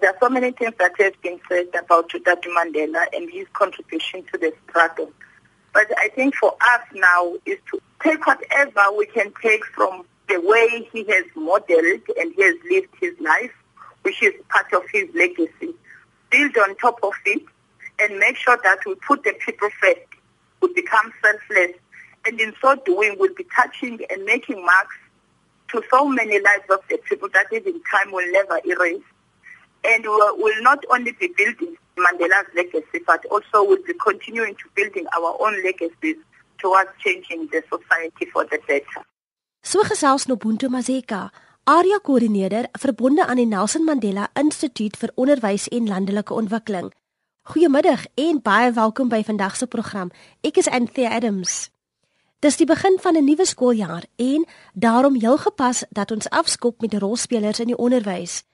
there are so many things that have been said about Tata Mandela and his contribution to the struggle. But I think for us now is to take whatever we can take from the way he has modeled and he has lived his life, which is part of his legacy. Build on top of it and make sure that we put the people first, we become selfless, and in so doing we'll be touching and making marks to so many lives of the people that even time will never erase. And we will not only be building Mandela's legacy, but also will be continuing to building our own legacies towards changing the society for the better. So gesels Nobuntu Mazeka, area koördineerder verbonde aan die Nelson Mandela Instituut vir Onderwys en Landelike Ontwikkeling. Goeiemiddag en baie welkom by vandag se program. Ek is Anthea Adams. Dis die begin van 'n nuwe skooljaar en daarom heel gepas dat ons afskop met rolspelers in die onderwys.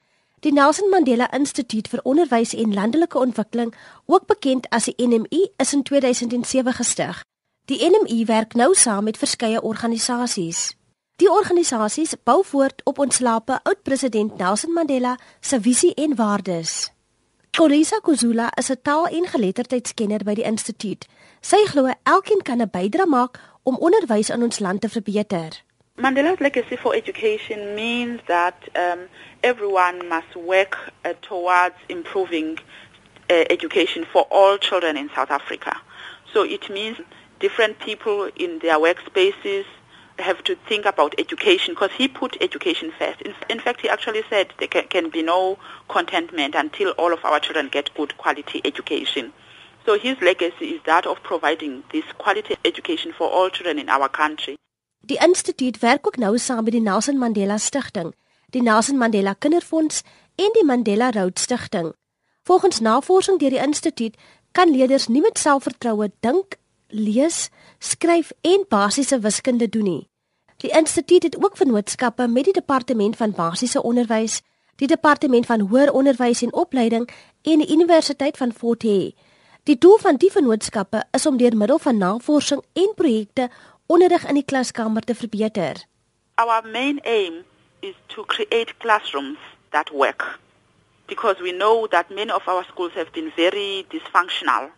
Die Nelson Mandela Instituut vir Onderwys en Landelike Ontwikkeling, ook bekend as die NMI, is in 2007 gestig. Die NMI werk nou saam met verskeie organisasies. Die organisasies bou voort op ontslape oud-president Nelson Mandela se visie en waardes. Kolisa Kuzula is 'n taal- en geletterdheidskenner by die instituut. Sy glo elkeen kan 'n bydrae maak om onderwys in ons land te verbeter. Mandela's legacy for education means that um, everyone must work uh, towards improving uh, education for all children in South Africa. So it means different people in their workspaces have to think about education because he put education first. In, in fact, he actually said there can, can be no contentment until all of our children get good quality education. So his legacy is that of providing this quality education for all children in our country. Die instituut werk ook nou saam met die Nelson Mandela Stichting, die Nelson Mandela Kinderfonds en die Mandela Road Stichting. Volgens navorsing deur die instituut kan leerders nie met selfvertroue dink, lees, skryf en basiese wiskunde doen nie. Die instituut het ook vennootskappe met die departement van basiese onderwys, die departement van hoër onderwys en opleiding en die Universiteit van Fort Hare. Die doel van die vennootskappe is om deur middel van navorsing en projekte onderrig in die klaskamer te verbeter. Our main aim is to create classrooms that work because we know that many of our schools have been very dysfunctional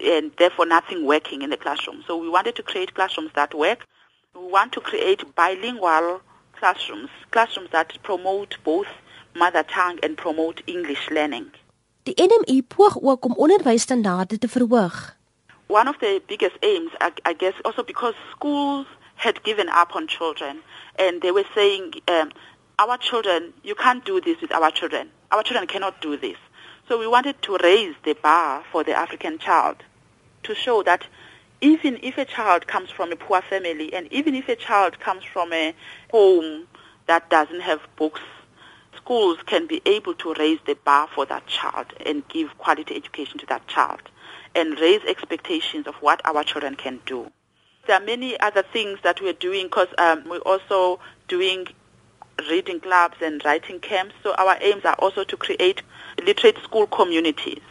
and therefore nothing working in the classroom. So we wanted to create classrooms that work. We want to create bilingual classrooms, classrooms that promote both mother tongue and promote English learning. Die NMI poog ook om onderwysstandaarde te verhoog. One of the biggest aims, I, I guess, also because schools had given up on children and they were saying, um, our children, you can't do this with our children. Our children cannot do this. So we wanted to raise the bar for the African child to show that even if a child comes from a poor family and even if a child comes from a home that doesn't have books schools can be able to raise the bar for that child and give quality education to that child and raise expectations of what our children can do. There are many other things that we're doing because um, we're also doing reading clubs and writing camps. So our aims are also to create literate school communities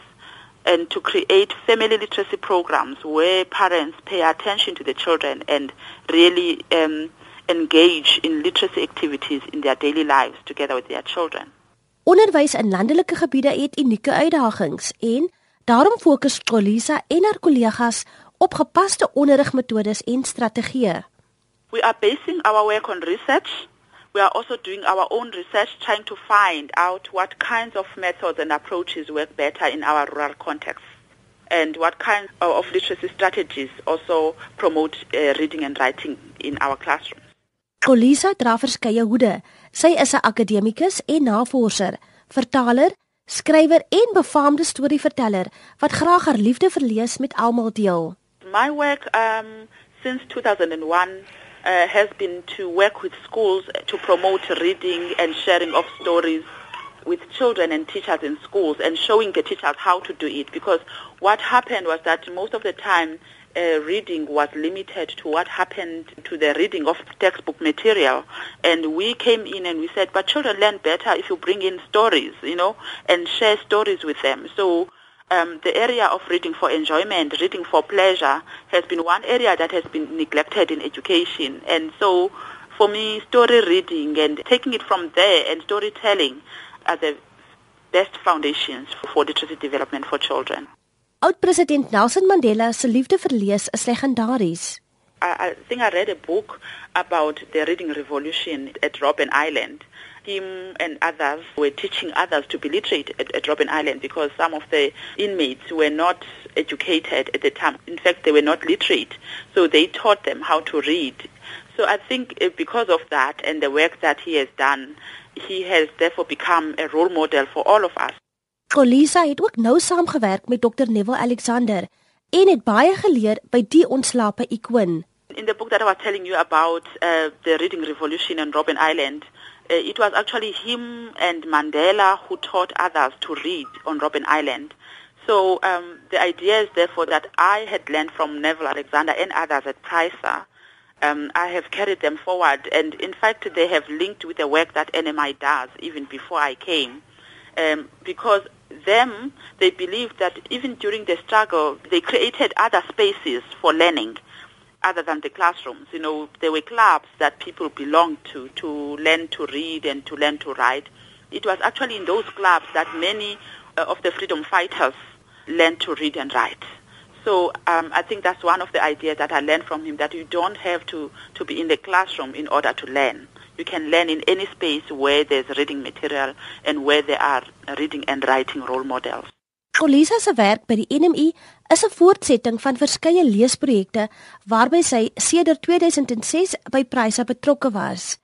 and to create family literacy programs where parents pay attention to the children and really um, engage in literacy activities in their daily lives together with their children. Onderwys in landelike gebiede het unieke uitdagings en daarom fokus Kolisa en haar kollegas op gepaste onderrigmetodes en strategieë. We are basing our work on research. We are also doing our own research trying to find out what kinds of methods and approaches work better in our rural context and what kind of literacy strategies also promote uh, reading and writing in our classrooms. Kolisa dra verskeie hoede. Sy is 'n akademikus en navorser, vertaler, skrywer en befaamde storieverteller wat graag haar liefde vir lees met almal deel. My work um since 2001 uh, has been to work with schools to promote reading and sharing of stories with children and teachers in schools and showing the teachers how to do it because what happened was that most of the time uh, reading was limited to what happened to the reading of textbook material. And we came in and we said, but children learn better if you bring in stories, you know, and share stories with them. So um, the area of reading for enjoyment, reading for pleasure, has been one area that has been neglected in education. And so for me, story reading and taking it from there and storytelling are the best foundations for literacy development for children. Oud-president Nelson Mandela se liefde vir lees is legendaries. I, I think I read a book about the reading revolution at Robben Island. Him and others were teaching others to be literate at, at Robben Island because some of the inmates were not educated at the time. In fact, they were not literate. So they taught them how to read. So I think uh, because of that and the work that he has done, he has therefore become a role model for all of us. Xolisa het ook nou saamgewerk met Dr Neville Alexander en het baie geleer by die ontslape ikoon. In the book that I was telling you about uh, the reading revolution in Robben Island, uh, it was actually him and Mandela who taught others to read on Robben Island. So um, the idea is therefore that I had learned from Neville Alexander and others at PRAESA. Um, I have carried them forward, and in fact, they have linked with the work that NMI does even before I came, um, because them they believe that even during the struggle, they created other spaces for learning other than the classrooms. You know, there were clubs that people belonged to to learn to read and to learn to write. It was actually in those clubs that many uh, of the freedom fighters learned to read and write. So um, I think that's one of the ideas that I learned from him, that you don't have to, to be in the classroom in order to learn. You can learn in any space where there's reading material and where there are reading and writing role models. Olisa se werk by die NMI is 'n voortsetting van verskeie leesprojekte waarby sy sedert 2006 by Pryse betrokke was.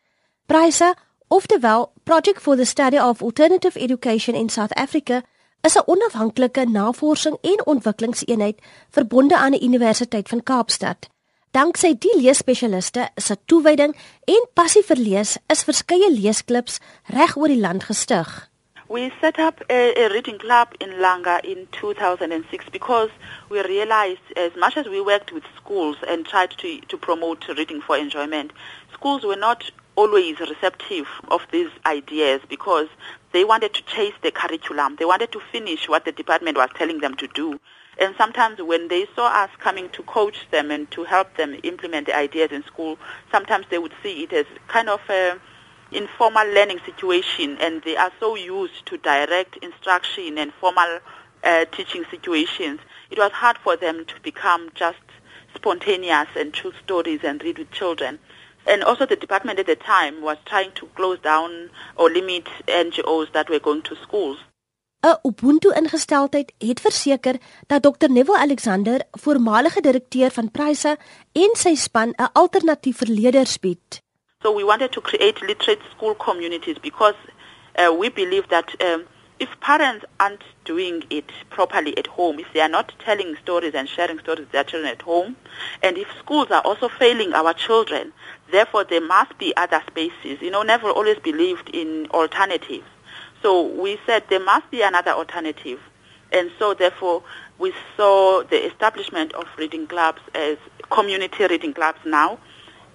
Pryse, oftewel Project for the Study of Alternative Education in South Africa, is 'n onafhanklike navorsing en ontwikkelingseenheid verbonde aan die Universiteit van Kaapstad. Danksy die leesspesialiste se toewyding en passie vir lees, is verskeie leesklubs reg oor die land gestig. We set up a, a, reading club in Langa in 2006 because we realized as much as we worked with schools and tried to, to promote reading for enjoyment, schools were not always receptive of these ideas because they wanted to chase the curriculum. They wanted to finish what the department was telling them to do. And sometimes when they saw us coming to coach them and to help them implement the ideas in school, sometimes they would see it as kind of a informal learning situation and they are so used to direct instruction and formal uh, teaching situations, it was hard for them to become just spontaneous and choose stories and read with children. And also the department at the time was trying to close down or limit NGOs that were going to schools. 'n Ubuntu ingesteldheid het verseker dat Dr Neville Alexander, voormalige direkteur van Pryse en sy span 'n alternatief vir leerders bied. So we wanted to create literate school communities because uh, we believe that um, if parents aren't doing it properly at home, if they are not telling stories and sharing stories with their children at home, and if schools are also failing our children, therefore there must be other spaces. You know, Neville always believed in alternatives. So we said there must be another alternative. And so therefore we saw the establishment of reading clubs as community reading clubs now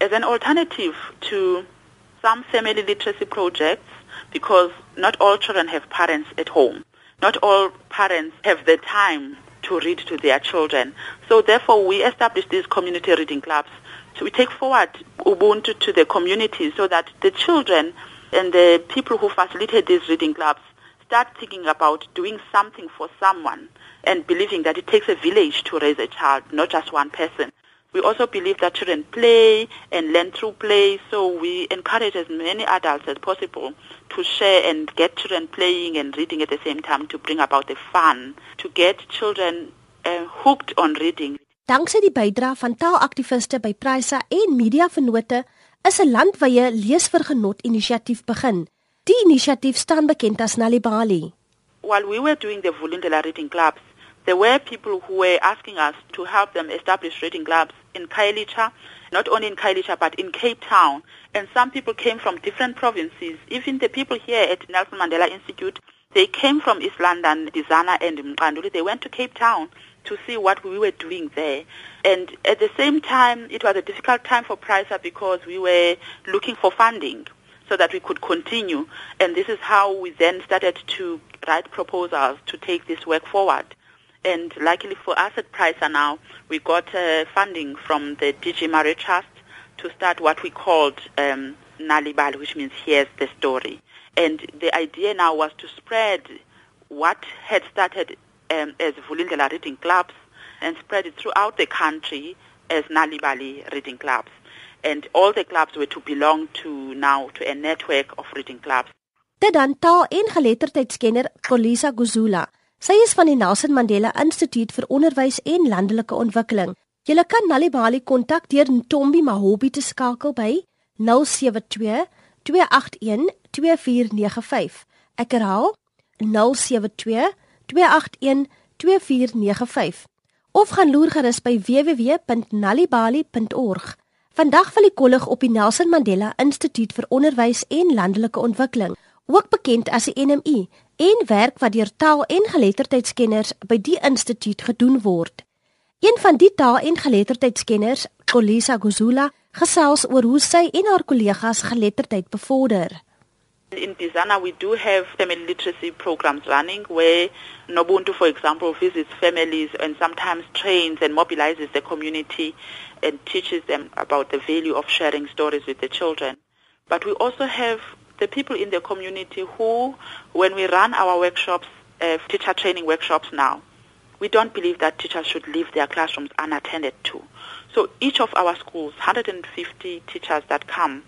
as an alternative to some family literacy projects because not all children have parents at home. Not all parents have the time to read to their children. So therefore we established these community reading clubs. So we take forward Ubuntu to the community so that the children and the people who facilitate these reading clubs start thinking about doing something for someone and believing that it takes a village to raise a child, not just one person. We also believe that children play and learn through play, so we encourage as many adults as possible to share and get children playing and reading at the same time to bring about the fun, to get children uh, hooked on reading. Danksy die bydrae van taalaktiviste by Prysa en mediavennote is 'n landwyse leesvergenot inisiatief begin. Die inisiatief staan bekend as Nalibali. While we were doing the voluntary reading clubs, there were people who were asking us to help them establish reading clubs in Kailicha, not only in Kailicha but in Cape Town. And some people came from different provinces. Even the people here at Nelson Mandela Institute, they came from East London, Dizana and Mqanduli. They went to Cape Town to see what we were doing there. And at the same time, it was a difficult time for PRAESA because we were looking for funding so that we could continue. And this is how we then started to write proposals to take this work forward. And luckily for us at PRAESA now, we got uh, funding from the DG Murray Trust to start what we called um, Nalibal, which means here's the story. And the idea now was to spread what had started um, as Vulindlela reading clubs and spread it throughout the country as Nalibali reading clubs. And all the clubs were to belong to now to a network of reading clubs. Dit dan taal en geletterdheidskenner Kolisa Guzula. Sy is van die Nelson Mandela Instituut vir Onderwys en Landelike Ontwikkeling. Jy kan Nalibali kontak deur Ntombi Mahobi te skakel by 072 281 2495. Ek herhaal 072 281 2495 of gaan loer gerus by www.nalibali.org. Vandag val die kollig op die Nelson Mandela Instituut vir Onderwys en Landelike Ontwikkeling, ook bekend as die NMI, en werk wat deur taal- en geletterdheidskenners by die instituut gedoen word. Een van die taal- en geletterdheidskenners, Kolisa Guzula, gesels oor hoe sy en haar kollegas geletterdheid bevorder. In Bizana, we do have family literacy programs running where Nobuntu, for example, visits families and sometimes trains and mobilizes the community and teaches them about the value of sharing stories with the children. But we also have the people in the community who, when we run our workshops, uh, teacher training workshops now, we don't believe that teachers should leave their classrooms unattended to. So each of our schools, 150 teachers that come,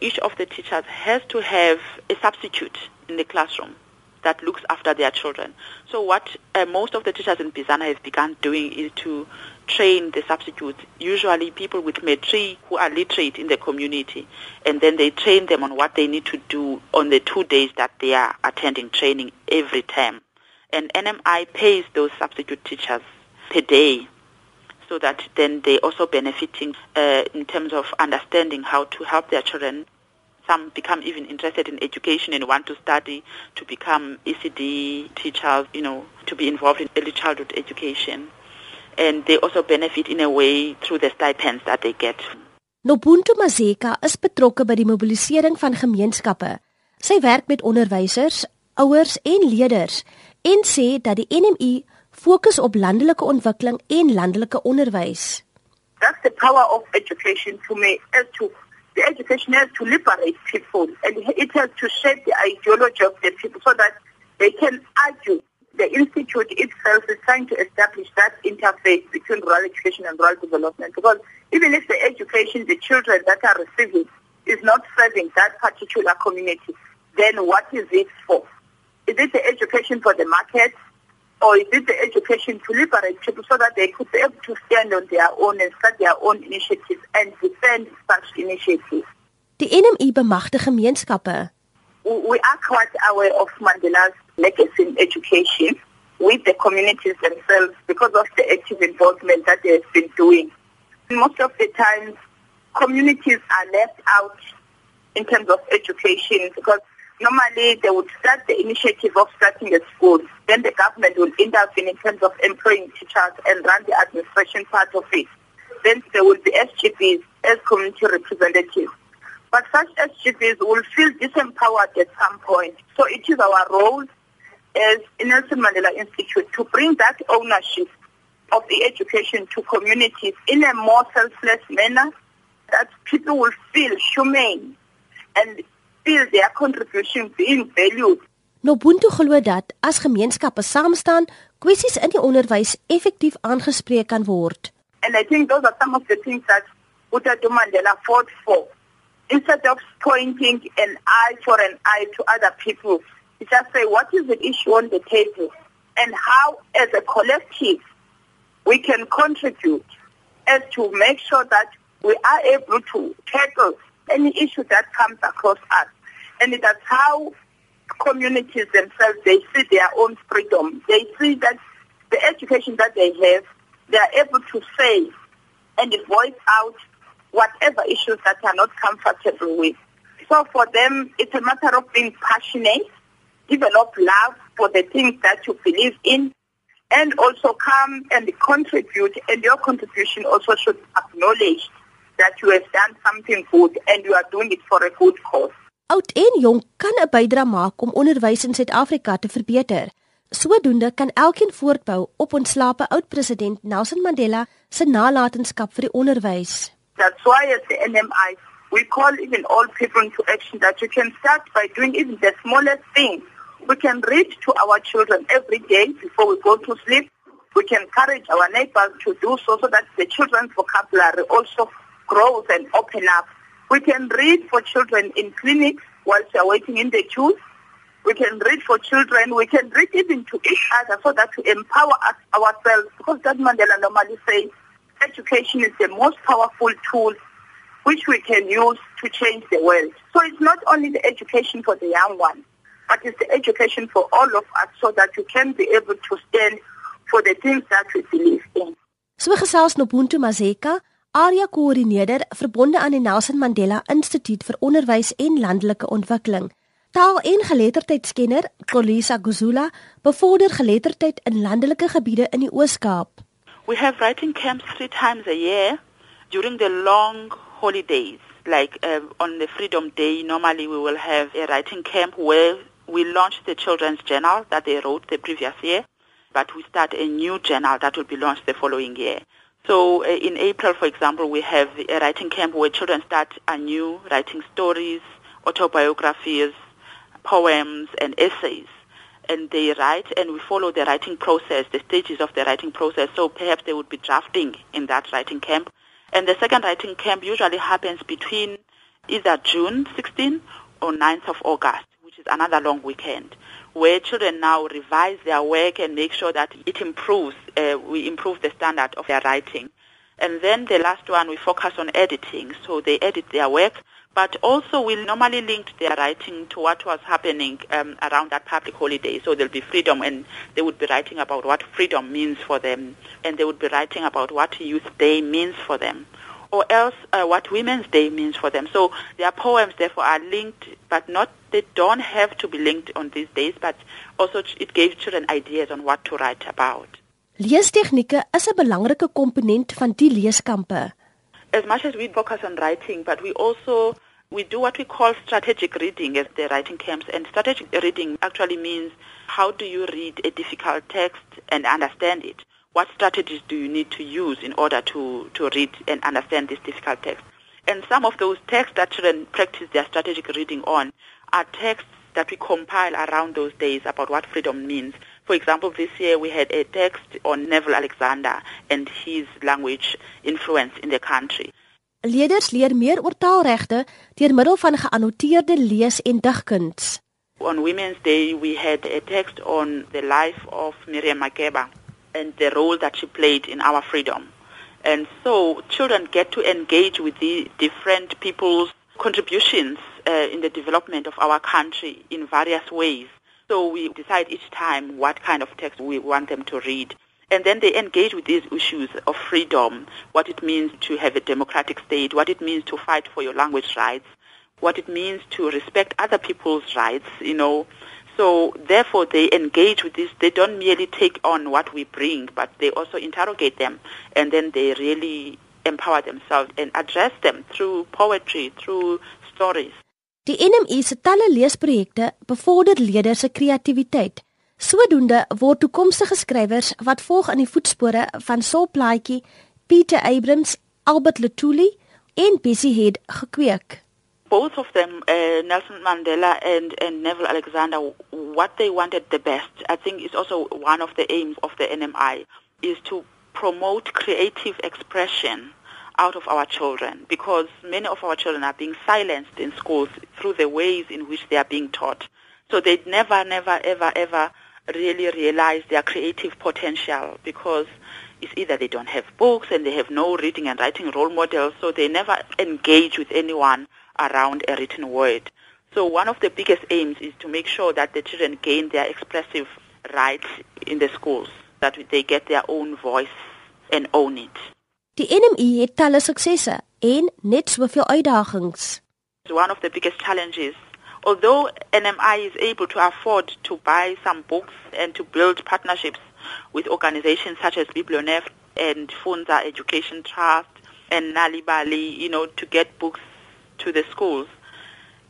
each of the teachers has to have a substitute in the classroom that looks after their children. So what uh, most of the teachers in Bizana have begun doing is to train the substitutes, usually people with matric who are literate in the community, and then they train them on what they need to do on the two days that they are attending training every term. And NMI pays those substitute teachers per day so that then they also benefiting uh, in terms of understanding how to help their children. Some become even interested in education and want to study to become ECD teachers, you know, to be involved in early childhood education. And they also benefit in a way through the stipends that they get. Nobuntu Mazeka is betrokke by die mobilisering van gemeenskappe. Sy werk met onderwysers, ouers en leerders en sê dat die NMI fokus op landelike ontwikkeling en landelike onderwys. That's the power of education to me as to the education has to liberate people and it has to shape the ideology of the people so that they can argue. The institute itself is trying to establish that interface between rural education and rural development because even if the education the children that are receiving is not serving that particular community, then what is it for? Is it the education for the market or is it the education to liberate people so that they could be able to stand on their own and start their own initiatives and defend such initiatives? Die NMI bemagtig gemeenskappe. We are quite aware of Mandela's legacy in education with the communities themselves because of the active involvement that they have been doing. Most of the times, communities are left out in terms of education because normally they would start the initiative of starting a school. Then the government will intervene in terms of employing teachers and run the administration part of it. Then there will be SGBs as community representatives. But such SGBs will feel disempowered at some point. So it is our role as Nelson Mandela Institute to bring that ownership of the education to communities in a more selfless manner that people will feel humane and feel their contribution being valued. Nobuntu glo dat as gemeenskappe saam staan, kwessies in die onderwys effektief aangespreek kan word. And I think those are some of the things that Utatu Mandela fought for. Instead of pointing an eye for an eye to other people, he just say what is the issue on the table and how as a collective we can contribute as to make sure that we are able to tackle any issue that comes across us. And that's how communities themselves, they see their own freedom. They see that the education that they have, they are able to say and voice out whatever issues that are not comfortable with. So for them, it's a matter of being passionate, develop love for the things that you believe in, and also come and contribute, and your contribution also should acknowledge that you have done something good and you are doing it for a good cause. Oud en jong kan 'n bydrae maak om onderwys in Suid-Afrika te verbeter. Sodoende kan elkeen voortbou op ontslape oud president Nelson Mandela se nalatenskap vir die onderwys. That's why as the NMI we call even all people into action that you can start by doing even the smallest thing We can read to our children every day before we go to sleep. We can encourage our neighbors to do so so that the children's vocabulary also grows and open up. We can read for children in clinics whilst they are waiting in the queues. We can read for children. We can read even to each other so that to empower us ourselves. Because that Mandela normally says education is the most powerful tool which we can use to change the world. So it's not only the education for the young ones, but it's the education for all of us so that we can be able to stand for the things that we believe in. So gesels Nobuntu Mazeka, area koördineerder verbonde aan die Nelson Mandela Instituut vir Onderwys en Landelike Ontwikkeling. Taal- en geletterdheidskenner Kolisa Guzula bevorder geletterdheid in landelike gebiede in die Oos-Kaap. We have writing camps three times a year during the long holidays. Like uh, on the Freedom Day, normally we will have a writing camp where we launch the children's journal that they wrote the previous year, but we start a new journal that will be launched the following year. So uh, in April, for example, we have a writing camp where children start anew writing stories, autobiographies, poems, and essays and they write and we follow the writing process, the stages of the writing process. So perhaps they would be drafting in that writing camp. And the second writing camp usually happens between either June 16 or 9th of August, which is another long weekend, where children now revise their work and make sure that it improves, uh, we improve the standard of their writing. And then the last one, we focus on editing. So they edit their work but also we normally linked their writing to what was happening um, around that public holiday. So there'll be freedom, and they would be writing about what freedom means for them, and they would be writing about what Youth Day means for them, or else uh, what Women's Day means for them. So their poems, therefore, are linked, but not they don't have to be linked on these days, but also it gave children ideas on what to write about. Leestegnieke is 'n belangrike komponent van die leeskampe as much as we focus on writing, but we also we do what we call strategic reading at the writing camps. And strategic reading actually means how do you read a difficult text and understand it? What strategies do you need to use in order to, to read and understand this difficult text? And some of those texts that children practice their strategic reading on are texts that we compile around those days about what freedom means. For example, this year we had a text on Neville Alexander and his language influence in the country. Leerders leer meer oor taalregte deur middel van geannoteerde lees- en digkuns. On Women's Day we had a text on the life of Miriam Makeba and the role that she played in our freedom. And so children get to engage with the different people's contributions uh, in the development of our country in various ways. So we decide each time what kind of text we want them to read. And then they engage with these issues of freedom, what it means to have a democratic state, what it means to fight for your language rights, what it means to respect other people's rights, you know. So therefore they engage with this. They don't merely take on what we bring, but they also interrogate them. And then they really empower themselves and address them through poetry, through stories. Die NMI se talle leesprojekte bevorder leerders se kreatiwiteit. Sodoende word toekomstige skrywers wat volg in die voetspore van Saul Plaatjie, Pieter Abrams, Albert Lutuli en Bessie Head gekweek. Both of them, uh, Nelson Mandela and, and Neville Alexander, what they wanted the best, I think is also one of the aims of the NMI, is to promote creative expression out of our children because many of our children are being silenced in schools through the ways in which they are being taught. So they never, never, ever, ever really realize their creative potential because it's either they don't have books and they have no reading and writing role models, so they never engage with anyone around a written word. So one of the biggest aims is to make sure that the children gain their expressive rights in the schools, that they get their own voice and own it. Die NMI het talle suksesse en net soveel uitdagings. One of the biggest challenges although NMI is able to afford to buy some books and to build partnerships with organizations such as Biblionef and Funza Education Trust and Nali Bali, you know, to get books to the schools,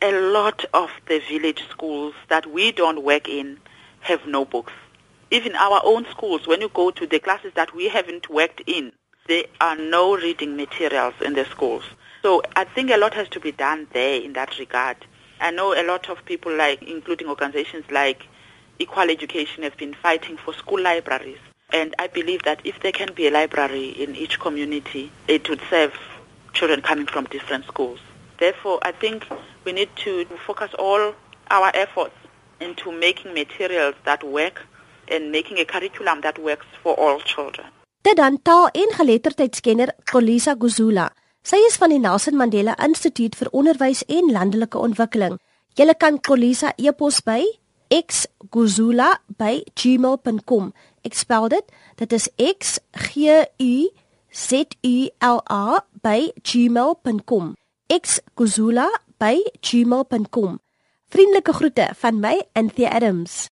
a lot of the village schools that we don't work in have no books. Even our own schools, when you go to the classes that we haven't worked in, there are no reading materials in the schools. So I think a lot has to be done there in that regard. I know a lot of people like, including organizations like Equal Education has been fighting for school libraries. And I believe that if there can be a library in each community, it would serve children coming from different schools. Therefore, I think we need to focus all our efforts into making materials that work and making a curriculum that works for all children. Dit dan taal en geletterdheidskenner Kolisa Guzula. Sy is van die Nelson Mandela Instituut vir Onderwys en Landelike Ontwikkeling. Jy kan Kolisa e-pos by xguzula@gmail.com. Ek spel dit. Dit is x g u z u l a by gmail.com. xguzula@gmail.com. Vriendelike groete van my, Anthea Adams.